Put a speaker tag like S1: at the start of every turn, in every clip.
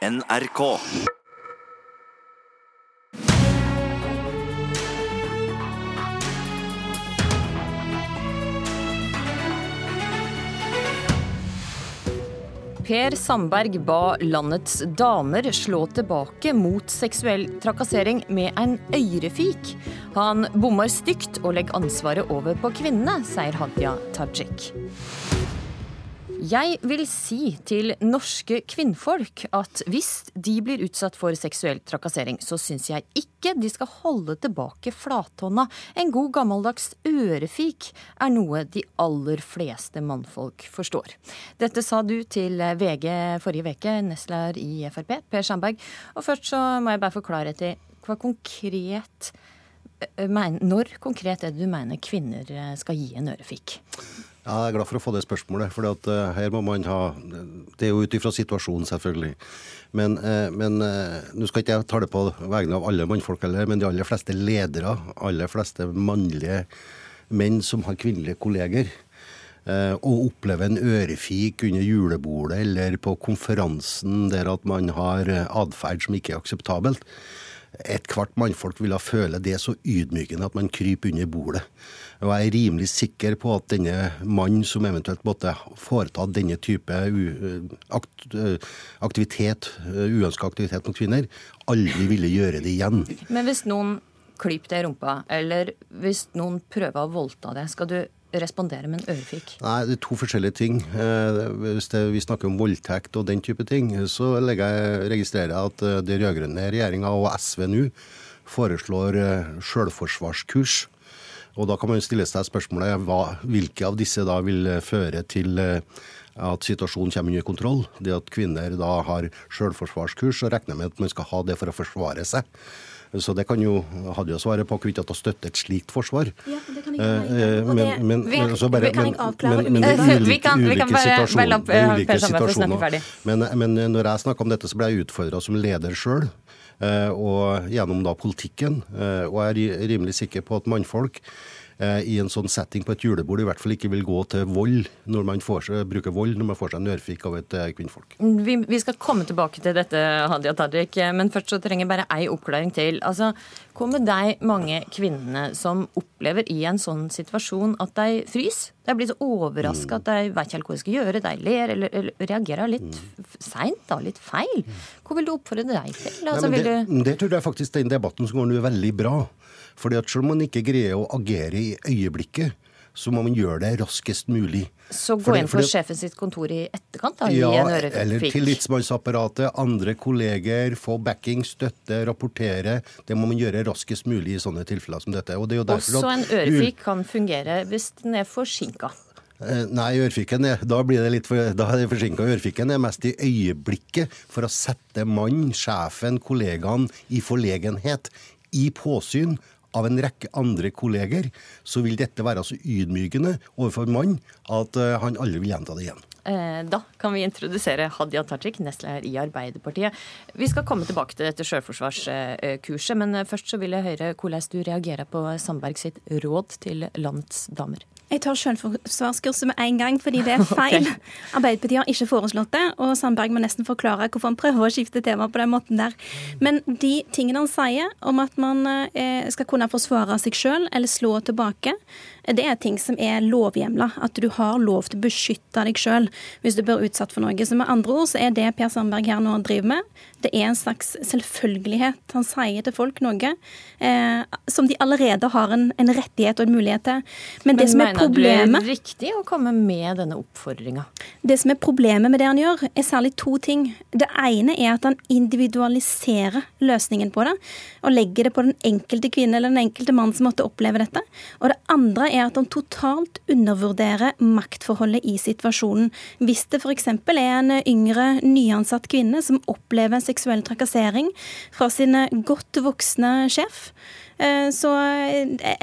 S1: NRK.
S2: Per Sandberg ba landets damer slå tilbake mot seksuell trakassering med en øyrefik. Han bommer stygt og legger ansvaret over på kvinnene, sier Hadia Tajik. Jeg vil si til norske kvinnfolk at hvis de blir utsatt for seksuell trakassering, så syns jeg ikke de skal holde tilbake flathånda. En god gammeldags ørefik er noe de aller fleste mannfolk forstår. Dette sa du til VG forrige uke, nestleder i Frp, Per Sandberg. Og først så må jeg bare forklare til hva konkret når konkret er det du mener kvinner skal gi en ørefik?
S3: Jeg er glad for å få det spørsmålet. for uh, her må man ha, Det er jo ut ifra situasjonen, selvfølgelig. Men, uh, men uh, nå skal ikke jeg ta det på vegne av alle mannfolk heller, men de aller fleste ledere, aller fleste mannlige menn som har kvinnelige kolleger, og opplever en ørefik under julebordet eller på konferansen der at man har atferd som ikke er akseptabelt, ethvert mannfolk ville føle det så ydmykende at man kryper under bordet. Og jeg er rimelig sikker på at denne mannen som eventuelt måtte foreta denne type aktivitet, uønska aktivitet mot kvinner, aldri ville gjøre det igjen.
S2: Men hvis noen klyper deg i rumpa, eller hvis noen prøver å voldta deg, skal du respondere med en ørefik?
S3: Nei, det er to forskjellige ting. Eh, hvis det, vi snakker om voldtekt og den type ting, så jeg, registrerer jeg at eh, den rød-grønne regjeringa og SV nå foreslår sjølforsvarskurs. selvforsvarskurs. Og da kan man stille seg spørsmålet hva, hvilke av disse da vil føre til at situasjonen kommer under kontroll. Det at kvinner da har selvforsvarskurs, og regner med at man skal ha det for å forsvare seg. Så det kan jo hadde jo svaret på hvorvidt at hun støtter et slikt forsvar.
S4: Ja, det kan jeg eh, Men, men,
S2: vi, altså bare, kan avklare men, men, men, kan, ulike, kan bare velge opp ulike situasjoner.
S3: Men, men når jeg snakker om dette, så ble jeg utfordra som leder sjøl. Eh, og gjennom da politikken. Eh, og jeg er rimelig sikker på at mannfolk Eh, i en sånn setting på et julebord i hvert fall ikke vil gå til vold når man får seg, bruker vold når man får seg en ørfik av et eh, kvinnfolk.
S2: Vi, vi, skal komme tilbake til dette, Hadia Tajik, men først så trenger jeg bare ei oppklaring til. Altså, Hva med de mange kvinnene som opplever i en sånn situasjon at de fryser? De blir så overraska at de vet ikke helt hva de skal gjøre. De ler eller, eller reagerer litt mm. seint, litt feil. Hva vil du oppfordre deg til? Altså,
S3: Nei, det, du... det tror jeg faktisk den debatten som går nå er veldig bra. Fordi at Selv om man ikke greier å agere i øyeblikket, så må man gjøre det raskest mulig.
S2: Så gå inn for sjefen sitt kontor i etterkant? da,
S3: Ja, eller tillitsmannsapparatet, andre kolleger, få backing, støtte, rapportere. Det må man gjøre raskest mulig i sånne tilfeller som dette. Og det er
S2: Også en ørefik kan fungere hvis den er forsinka?
S3: Eh, nei, ørfiken er, da blir det litt for, da er det forsinka. Ørfiken er mest i øyeblikket for å sette mannen, sjefen, kollegaen i forlegenhet. I påsyn av en rekke andre kolleger, så vil dette være så ydmykende overfor mannen at eh, han aldri vil gjenta det igjen.
S2: Eh, da kan vi introdusere Hadia Tajik, nestleder i Arbeiderpartiet. Vi skal komme tilbake til dette selvforsvarskurset, men først så vil jeg høre hvordan du reagerer på Sandberg sitt råd til landets damer.
S4: Jeg tar selvforsvarskurset med en gang, fordi det er feil. Okay. Arbeiderpartiet har ikke foreslått det, og Sandberg må nesten forklare hvorfor han prøver å skifte tema på den måten der. Men de tingene han sier om at man eh, skal kunne forsvare seg sjøl eller slå tilbake, det er ting som er lovhjemla. At du har lov til å beskytte deg sjøl hvis du blir utsatt for noe. Så med andre ord så er det Per Sandberg her nå driver med, det er en slags selvfølgelighet. Han sier til folk noe eh, som de allerede har en, en, rettighet og en mulighet til.
S2: Men, Men det som er problemet du det er riktig å komme med denne oppfordringa?
S4: Det som er problemet med det han gjør, er særlig to ting. Det ene er at han individualiserer løsningen på det, og legger det på den enkelte kvinne eller den enkelte mann som måtte oppleve dette. Og det andre er at han totalt undervurderer maktforholdet i situasjonen. Hvis det f.eks. er en yngre, nyansatt kvinne som opplever seksuell trakassering fra sin godt voksne sjef, Så,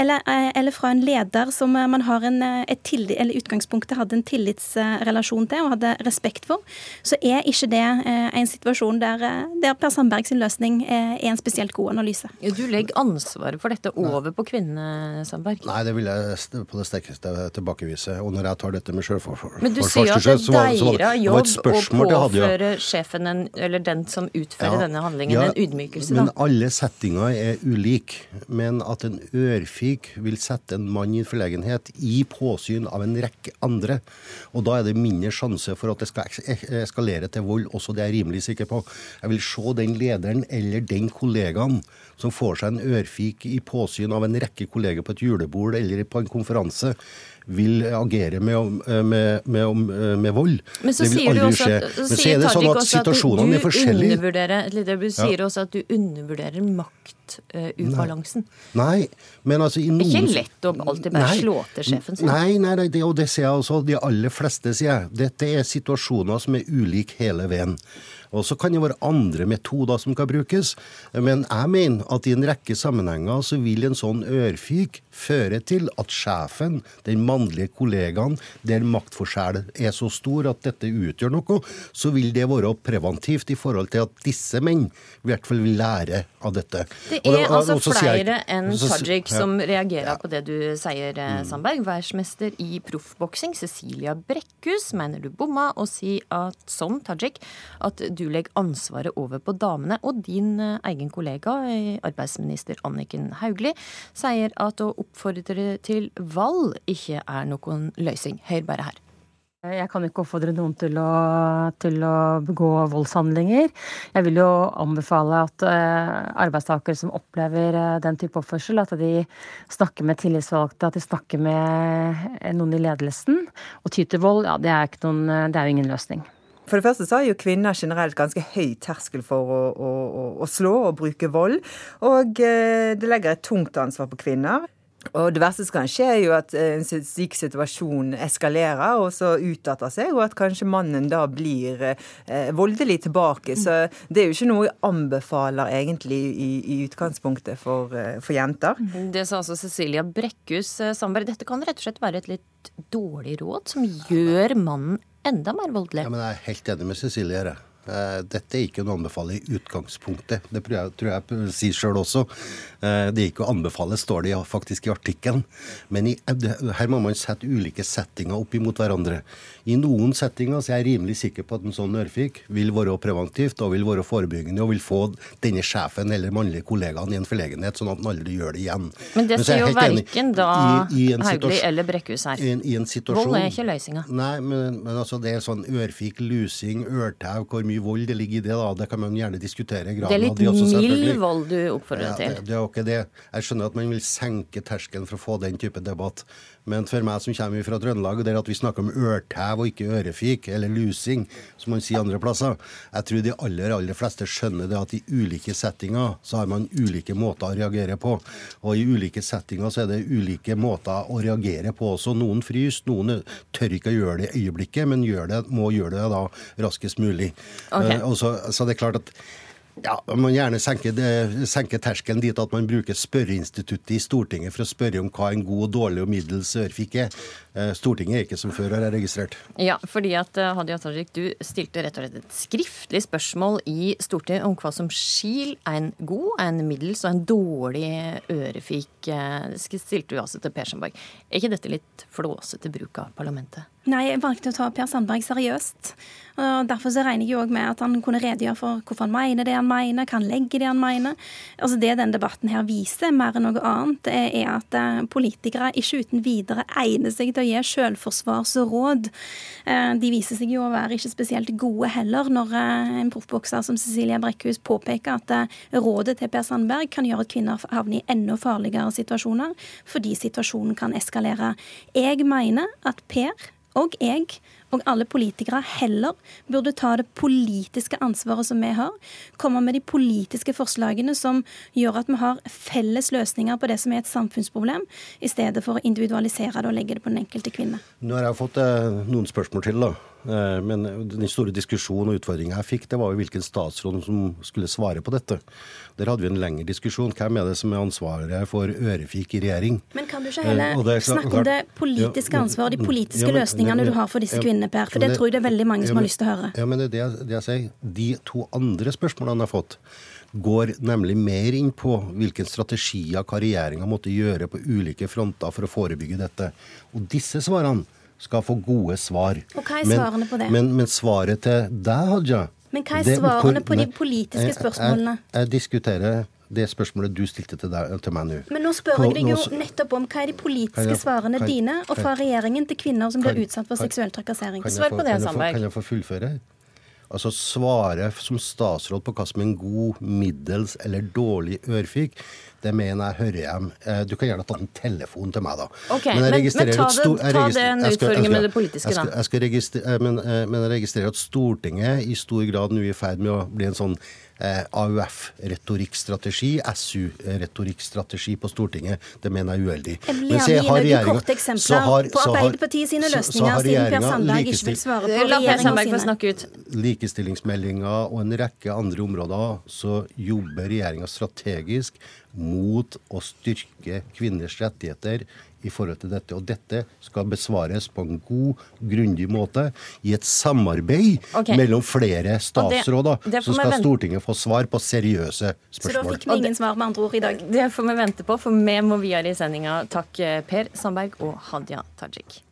S4: eller, eller, fra en leder som man har en, et tillit, eller utgangspunktet hadde en tillitsrelasjon til og hadde respekt for, så er ikke det en situasjon der, der Per Sandberg sin løsning er en spesielt god analyse.
S2: Du legger ansvaret for dette over på kvinnene, Sandberg?
S3: Nei, det vil jeg på det sterkeste tilbakevise. Og når jeg tar dette med sjøforsvarsstyrelse,
S2: Men du sier at det er deres jobb å påføre sjefen, en, eller den som utfører ja, denne handlingen, ja, en ydmykelse,
S3: da? Men alle settinger er ulike. Men at en ørfik vil sette en mann i forlegenhet i påsyn av en rekke andre, og da er det mindre sjanse for at det skal eskalere til vold, også det er jeg rimelig sikker på. Jeg vil se den lederen eller den kollegaen som får seg en ørfik i påsyn av en rekke kolleger på et julebord eller på en konferanse, vil agere med, med, med, med vold.
S2: Men så sier du også at, Men så er det sånn at situasjonene er forskjellige. Du sier også at du undervurderer maktubalansen.
S3: Uh, nei. nei, men altså i noen
S2: Det er ikke lett å alltid bare nei, slå til sjefen sin.
S3: Nei, nei, nei det, og det ser jeg også. De aller fleste, sier jeg. Dette er situasjoner som er ulike hele veien. Og så kan det være andre metoder som kan brukes. Men jeg mener at i en rekke sammenhenger så vil en sånn ørfyk føre til at sjefen, den mannlige kollegaen, der maktforskjellen er så stor at dette utgjør noe, så vil det være preventivt i forhold til at disse menn i hvert fall vil lære av dette.
S2: Det er da, altså flere enn Tajik som reagerer ja. på det du sier, eh, mm. Sandberg. Verdensmester i proffboksing, Cecilia Brekkhus, mener du bomma og sier at, som Tajik at du legger ansvaret over på damene. Og din eh, egen kollega, eh, arbeidsminister Anniken Hauglie, sier at å oppfordre til valg ikke er noen løsning. Hør bare her.
S1: Jeg kan ikke oppfordre noen til å, til å, begå voldshandlinger. Jeg vil jo anbefale at uh, arbeidstakere som opplever den type oppførsel, at de snakker med tillitsvalgte, at de snakker med noen i ledelsen. Og ty til vold, ja, det er, noen, det er jo ingen løsning.
S5: For det første så har jo kvinner generelt ganske høy terskel for å, å, å slå og bruke vold. Og eh, det legger et tungt ansvar på kvinner. Og det verste som kan skje, er jo at eh, en slik situasjon eskalerer og så utarter seg, og at kanskje mannen da blir eh, voldelig tilbake. Så det er jo ikke noe jeg anbefaler egentlig i, i utgangspunktet for, eh, for, jenter.
S2: Det sa altså Cecilia Brekkhus Sandberg. Dette kan rett og slett være et litt dårlig råd som gjør mannen enda mer voldelig.
S3: Ja, men Jeg er helt enig med Cecilie her. Eh, dette er ikke å anbefale i utgangspunktet. Det tror jeg, tror jeg sier sjøl også. Eh, det er ikke å anbefale, står det faktisk i artikkelen. Men i, her må man sette ulike settinger opp imot hverandre. I noen settinger så er jeg rimelig sikker på at en sånn ørfik vil være preventivt og vil være forebyggende og vil få denne sjefen eller mannlige kollegaen i en forlegenhet, sånn at han aldri gjør det igjen.
S2: Men det sier jo verken da Hauglie eller Brekkhus her.
S3: I, i en situasjon,
S2: vold er ikke løsninga.
S3: Nei, men, men, altså det er sånn ørfik, lusing, ørtau, hvor mye vold det ligger i det, da. Det kan man gjerne diskutere.
S2: det er litt mild vold du oppfordrer ja, til?
S3: Det, det er jo ikke det. Jeg skjønner at man vil senke terskelen for å få den type debatt. Men for meg som kommer fra Trøndelag, der at vi snakker om ørtæv og ikke ørefik, eller lusing, som man sier andre plasser, jeg tror de aller, aller fleste skjønner det at i ulike settinger så har man ulike måter å reagere på. Og i ulike settinger så er det ulike måter å reagere på også. Noen fryser, noen tør ikke å gjøre det i øyeblikket, men det, må gjøre det da raskest mulig. Okay. Uh, så, så det er klart at ja, Man må gjerne senke, senke, terskelen dit at man bruker spørreinstituttet i Stortinget for å spørre om hva en god, dårlig og middels ørfik er. Eh, Stortinget er ikke som før, har jeg registrert.
S2: Ja, fordi at eh, Hadia Tajik, du stilte rett og slett et skriftlig spørsmål i Stortinget om hva som skil en god, en middels og en dårlig ørefik. Eh, det stilte du altså til Per Sandberg. Er ikke dette litt flåsete bruk av parlamentet?
S4: Nei, jeg valgte å ta Per Sandberg seriøst. Og Derfor så regner jeg òg med at han kunne redegjøre for hvorfor han mener det han mener, hva han legger det han mener. Altså Det denne debatten her viser, mer enn noe annet, er at eh, politikere ikke uten videre egner seg til å gi selvforsvarsråd. Eh, de viser seg jo å være ikke spesielt gode heller, når eh, en proffbokser som Cecilia Brekkhus påpeker at rådet til Per Sandberg kan gjøre at kvinner havner i enda farligere situasjoner, fordi situasjonen kan eskalere. Jeg mener at Per og jeg og alle politikere heller burde ta det politiske ansvaret som vi har, komme med de politiske forslagene som gjør at vi har felles løsninger på det som er et samfunnsproblem, i stedet for å individualisere det og legge det på den enkelte kvinne.
S3: Nå har jeg fått eh, noen spørsmål til, da. Eh, men den store diskusjonen og utfordringa jeg fikk, det var jo hvilken statsråd som skulle svare på dette. Der hadde vi en lengre diskusjon. Hvem er det som er ansvaret for ørefik i regjering?
S4: Men kan du ikke heller eh, snakke om det politiske ansvaret, de politiske ja, men, løsningene men, du har for disse ja, kvinnene, Per? For det, det, tror jeg det er veldig mange som har lyst til å høre.
S3: Ja, men det er det, det jeg sier. De to andre spørsmålene jeg har fått, går nemlig mer inn på hvilke strategier hva regjeringa måtte gjøre på ulike fronter for å forebygge dette. Og disse svarene skal få gode svar.
S4: Og hva er svarene
S3: men,
S4: på det?
S3: Men, men, svaret til deg, Haja
S4: Men hva er svarene på de politiske spørsmålene?
S3: Jeg, jeg, jeg, diskuterer det spørsmålet du stilte til, deg, til meg nå.
S4: Men nå spør jeg deg jo nettopp om hva er de politiske jeg, svarene kan, dine og fra regjeringen til kvinner som blir utsatt for seksuell trakassering?
S2: Svar på det, Sandberg.
S3: Kan jeg få fullføre? Altså svare som statsråd på hva som er en god, middels eller dårlig ørfik, det mener jeg hører hjem. Eh, du kan gjerne ta en telefon til meg, da.
S2: Okay, Men, men, men ta, det, ta den utfordringen med det politiske,
S3: da. Jeg skal, jeg skal eh, men, eh, men jeg registrerer at Stortinget i stor grad nå er i ferd med å bli en sånn eh, AUF-retorikkstrategi, SU-retorikkstrategi på Stortinget. Det mener jeg er uheldig.
S4: Jeg vil gjerne gi noen korte eksempler på Arbeiderpartiet sine løsninger, siden Per Sandberg ikke vil svare på regjeringa sine.
S3: Likestillingsmeldinga og en rekke andre områder så jobber regjeringa strategisk mot å styrke kvinners rettigheter i forhold til dette. Og dette skal besvares på en god, grundig måte i et samarbeid okay. mellom flere statsråder. Det, det så skal Stortinget få svar på seriøse spørsmål.
S4: Så da fikk vi ingen svar med andre ord i dag?
S2: Det får vi vente på, for vi må videre i sendinga. Takk eh, Per Sandberg og Hadia Tajik.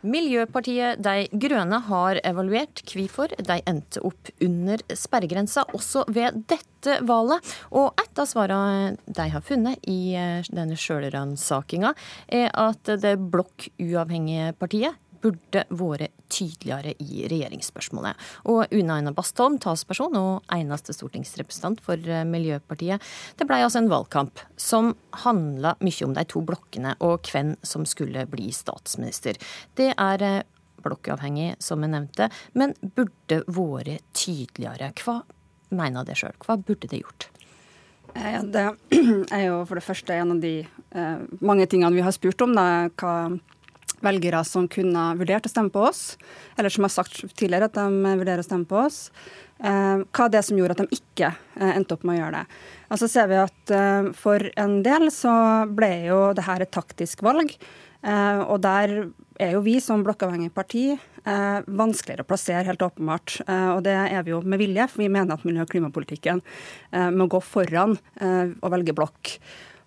S2: Miljøpartiet De Grønne har evaluert hvorfor de endte opp under sperregrensa også ved dette valget. Og et av svarene de har funnet i eh, denne sjølransakinga, er at det blokkuavhengige partiet burde vært tydeligere i regjeringsspørsmålet. Og Una Aina Bastholm, talsperson og eneste stortingsrepresentant for eh, Miljøpartiet. Det blei altså en valgkamp som handla mye om de to blokkene og hvem som skulle bli statsminister. Det er eh, blokkavhengig, som jeg nevnte, men burde vært tydeligere. Hva mener det sjøl? Hva burde det gjort?
S6: Eh, det er jo for det første en av de mange tingene vi har spurt om. Da, hva velgere som kunne vurdert å stemme på oss, eller som har sagt tidligere at de vurderer å stemme på oss. Eh, hva er det som gjorde at de ikke eh, endte opp med å gjøre det. Og så ser vi at eh, For en del så ble jo det her et taktisk valg. Og der er jo vi som blokkavhengig parti vanskeligere å plassere, helt åpenbart. Og det er vi jo med vilje, for vi mener at miljø- og klimapolitikken må gå foran og velge blokk.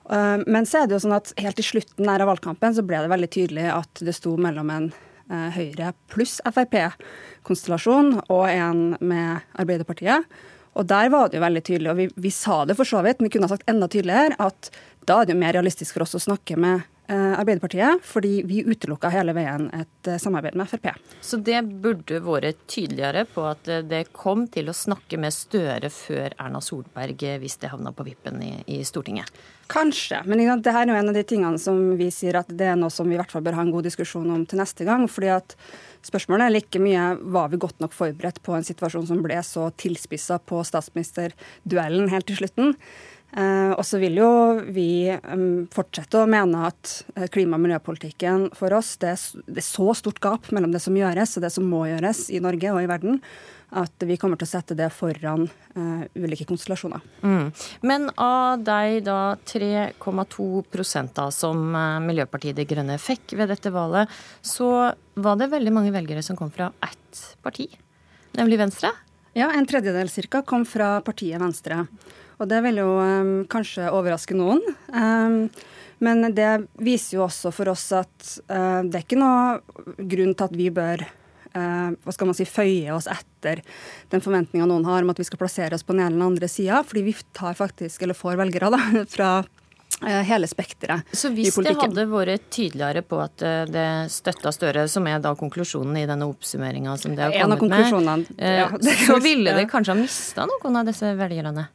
S6: Eh, men så er det jo sånn at helt til slutten av valgkampen så ble det veldig tydelig at det sto mellom en eh, Høyre pluss Frp-konstellasjon og en med Arbeiderpartiet. Og der var det jo veldig tydelig, og vi, vi sa det for så vidt, men vi kunne ha sagt enda tydeligere, at da er det jo mer realistisk for oss å snakke med Arbeiderpartiet, fordi vi utelukka hele veien et eh, samarbeid med Frp.
S2: Så det burde vært tydeligere på at eh, det kom til å snakke med Støre før Erna Solberg hvis det havna på vippen i, i Stortinget?
S6: Kanskje, men det her er jo en av de tingene som vi sier at det er noe som vi i hvert fall bør ha en god diskusjon om til neste gang. fordi at Spørsmålet er like mye var vi godt nok forberedt på en situasjon som ble så tilspissa på statsministerduellen helt til slutten. Eh, og så vil jo vi fortsette å mene at eh, klima- og miljøpolitikken for oss, det er, det er, så stort gap mellom det som gjøres og det som må gjøres i Norge og i verden, at vi kommer til å sette det foran uh, ulike konstellasjoner.
S2: Mm. Men av de da 3,2 da som Miljøpartiet De Grønne fikk ved dette valget, så var det veldig mange velgere som kom fra ett parti, nemlig Venstre?
S6: Ja, en tredjedel cirka kom fra partiet Venstre. Og det vil jo um, kanskje overraske noen. Um, men det viser jo også for oss at uh, det er ikke noe grunn til at vi bør uh, hva skal man si, føye oss etter den forventninga noen har om at vi skal plassere oss på den ene eller andre sida, fordi vi tar faktisk, eller får velgere da, fra uh, hele spekteret
S2: i politikken. Så hvis det hadde vært tydeligere på at det støtta Støre, som er da konklusjonen i denne oppsummeringa som det har kommet med, ja, så ville det kanskje ha mista noen av disse velgerne?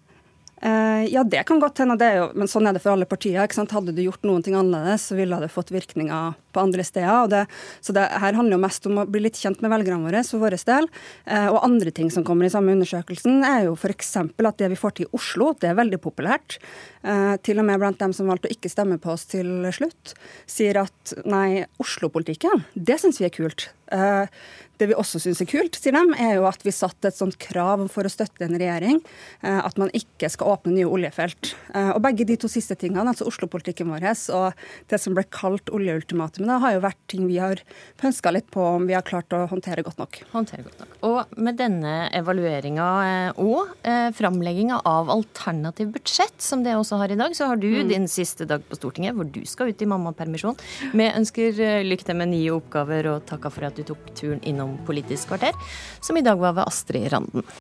S6: Eh, ja, det kan godt hende, det jo, men sånn er det for alle partier. ikke sant? Hadde du gjort noen ting annerledes, så ville det fått virkninger på andre steder. det, Så det her handler jo mest om å bli litt kjent med velgerne våre for vår del. Eh, og andre ting som kommer i samme undersøkelsen, er jo f.eks. at det vi får til i Oslo, det er veldig populært. Eh, til og med blant dem som valgte å ikke stemme på oss til slutt, sier at nei, Oslo-politikken, det syns vi er kult. Eh, det vi også syns er kult, sier de, er jo at vi satte et sånt krav for å støtte en regjering, eh, at man ikke skal åpne nye oljefelt. Eh, og begge de to siste tingene, altså Oslo-politikken vår og det som ble kalt oljeultimatumet, har jo vært ting vi har pønska litt på om vi har klart å håndtere godt nok.
S2: Håndtere godt nok. Og med denne evalueringa og eh, framlegginga av alternativ budsjett, som det også har i dag, så har du mm. din siste dag på Stortinget, hvor du skal ut i mammapermisjon. Vi ønsker lykke til med nye oppgaver og takka for at du tok turen innom Politisk kvarter, som i dag var ved Astrid Randen.